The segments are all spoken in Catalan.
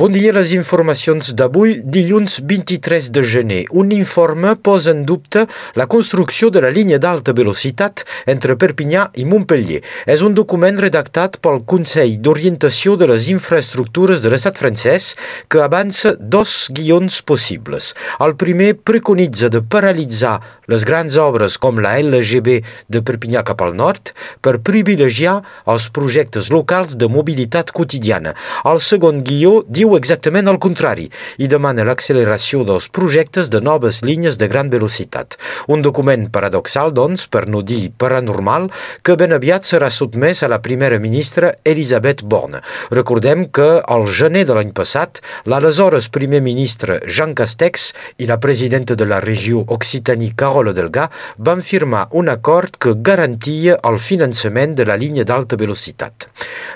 Bon dia, les informacions d'avui, dilluns 23 de gener. Un informe posa en dubte la construcció de la línia d'alta velocitat entre Perpinyà i Montpellier. És un document redactat pel Consell d'Orientació de les Infraestructures de l'estat francès que avança dos guions possibles. El primer preconitza de paralitzar les grans obres com la LGB de Perpinyà cap al nord per privilegiar els projectes locals de mobilitat quotidiana. El segon guió diu exactament el contrari i demana l'acceleració dels projectes de noves línies de gran velocitat. Un document paradoxal, doncs, per no dir paranormal, que ben aviat serà sotmès a la primera ministra Elisabeth Borne. Recordem que al gener de l'any passat, l'aleshores primer ministre Jean Castex i la presidenta de la regió Occitanie Carola Delga van firmar un acord que garantia el finançament de la línia d'alta velocitat.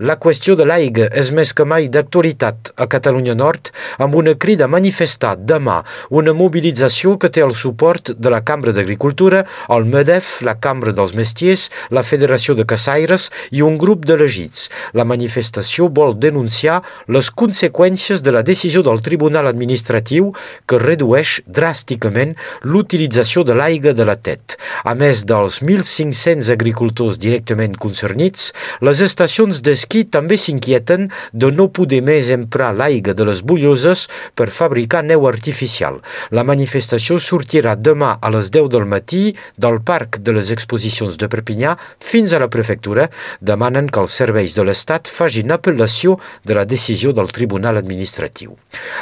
La qüestió de l'aigua és més que mai d'actualitat a Catalunya Nord amb una crida a manifestar demà una mobilització que té el suport de la Cambra d'Agricultura, el MEDEF, la Cambra dels Mestiers, la Federació de Caçaires i un grup d'elegits. La manifestació vol denunciar les conseqüències de la decisió del Tribunal Administratiu que redueix dràsticament l'utilització de l'aigua de la TET. A més dels 1.500 agricultors directament concernits, les estacions d'esquí també s'inquieten de no poder més emprar l'aigua de les bulloses per fabricar neu artificial. La manifestació sortirà demà a les 10 del matí del Parc de les Exposicions de Perpinyà fins a la prefectura. Demanen que els serveis de l'Estat facin apel·lació de la decisió del Tribunal Administratiu.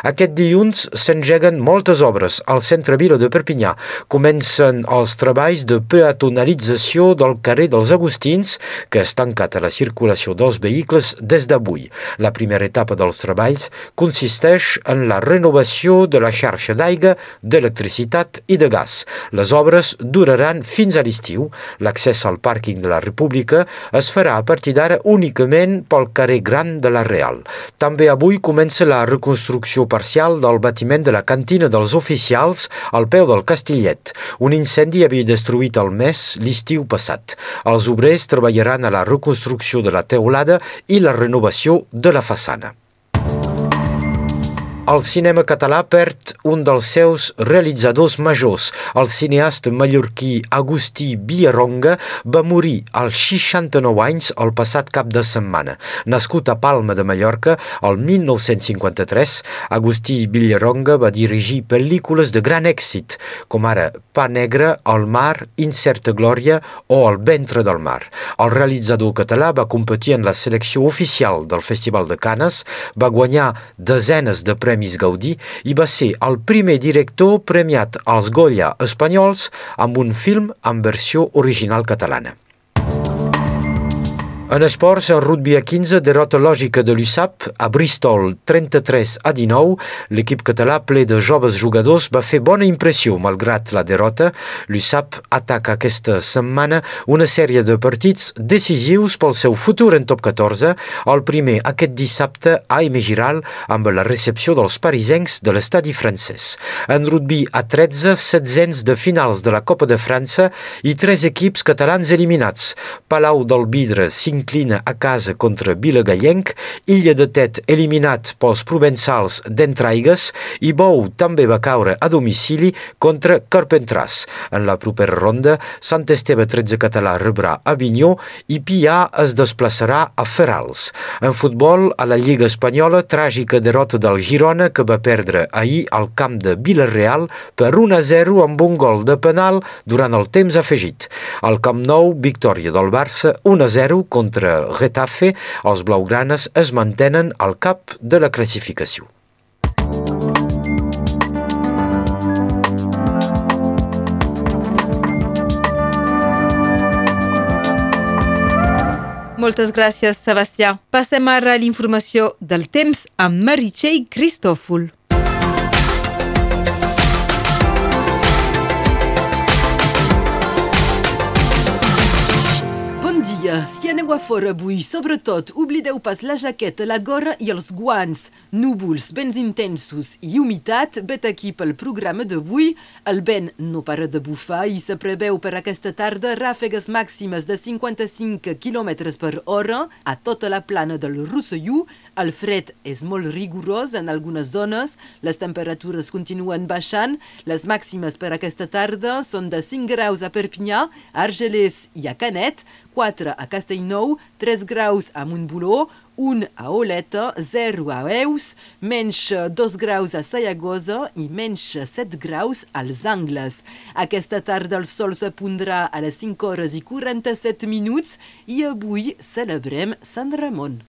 Aquest dilluns s'engeguen moltes obres al centre-vila de Perpinyà. Comencen els treballs de peatonalització del carrer dels Agustins, que és tancat a la circulació dels vehicles des d'avui. La primera etapa dels treballs consisteix en la renovació de la xarxa d'aigua, d'electricitat i de gas. Les obres duraran fins a l'estiu. L'accés al pàrquing de la República es farà a partir d'ara únicament pel carrer Gran de la Real. També avui comença la reconstrucció parcial del batiment de la cantina dels oficials al peu del Castillet. Un incendi havia destruït el mes l'estiu passat. Els obrers treballaran a la reconstrucció de la teulada i la renovació de la façana. El cinema català perd un dels seus realitzadors majors. El cineasta mallorquí Agustí Biaronga va morir als 69 anys el passat cap de setmana. Nascut a Palma de Mallorca el 1953, Agustí Biaronga va dirigir pel·lícules de gran èxit, com ara Pa negre, El mar, Incerta glòria o El ventre del mar. El realitzador català va competir en la selecció oficial del Festival de Canes, va guanyar desenes de premis Premis Gaudí i va ser el primer director premiat als Goya espanyols amb un film en versió original catalana. En esports, en rugby a 15, derrota lògica de l'USAP a Bristol 33 a 19. L'equip català ple de joves jugadors va fer bona impressió malgrat la derrota. L'USAP ataca aquesta setmana una sèrie de partits decisius pel seu futur en top 14. El primer aquest dissabte a Emegiral amb la recepció dels parisencs de l'estadi francès. En rugby a 13, setzents de finals de la Copa de França i tres equips catalans eliminats. Palau del Vidre, 5 s'inclina a casa contra Vilagallenc, Illa de Tet eliminat pels provençals d'Entraigues i Bou també va caure a domicili contra Carpentràs. En la propera ronda, Sant Esteve 13 català rebrà Avinyó i Pià es desplaçarà a Ferals. En futbol, a la Lliga Espanyola, tràgica derrota del Girona que va perdre ahir al camp de Vilareal per 1-0 amb un gol de penal durant el temps afegit. Al Camp Nou, victòria del Barça 1-0 contra contra Getafe, els blaugranes es mantenen al cap de la classificació. Moltes gràcies, Sebastià. Passem ara a l'informació del temps amb Meritxell Cristòfol. Dia, si aneu a fora avui, sobretot, oblideu pas la jaqueta, la gorra i els guants. Núvols, vents intensos i humitat, vet aquí pel programa d'avui. El vent no para de bufar i se preveu per aquesta tarda ràfegues màximes de 55 km per hora a tota la plana del Rosselló. El fred és molt rigorós en algunes zones, les temperatures continuen baixant, les màximes per aquesta tarda són de 5 graus a Perpinyà, a Argelers i a Canet, 4 a Castellnou, 3 graus a Montboló, 1 a Oleta, 0 a Eus, menys 2 graus a Sayagosa i menys 7 graus als Angles. Aquesta tarda el sol se pondrà a les 5 hores i 47 minuts i avui celebrem Sant Ramon.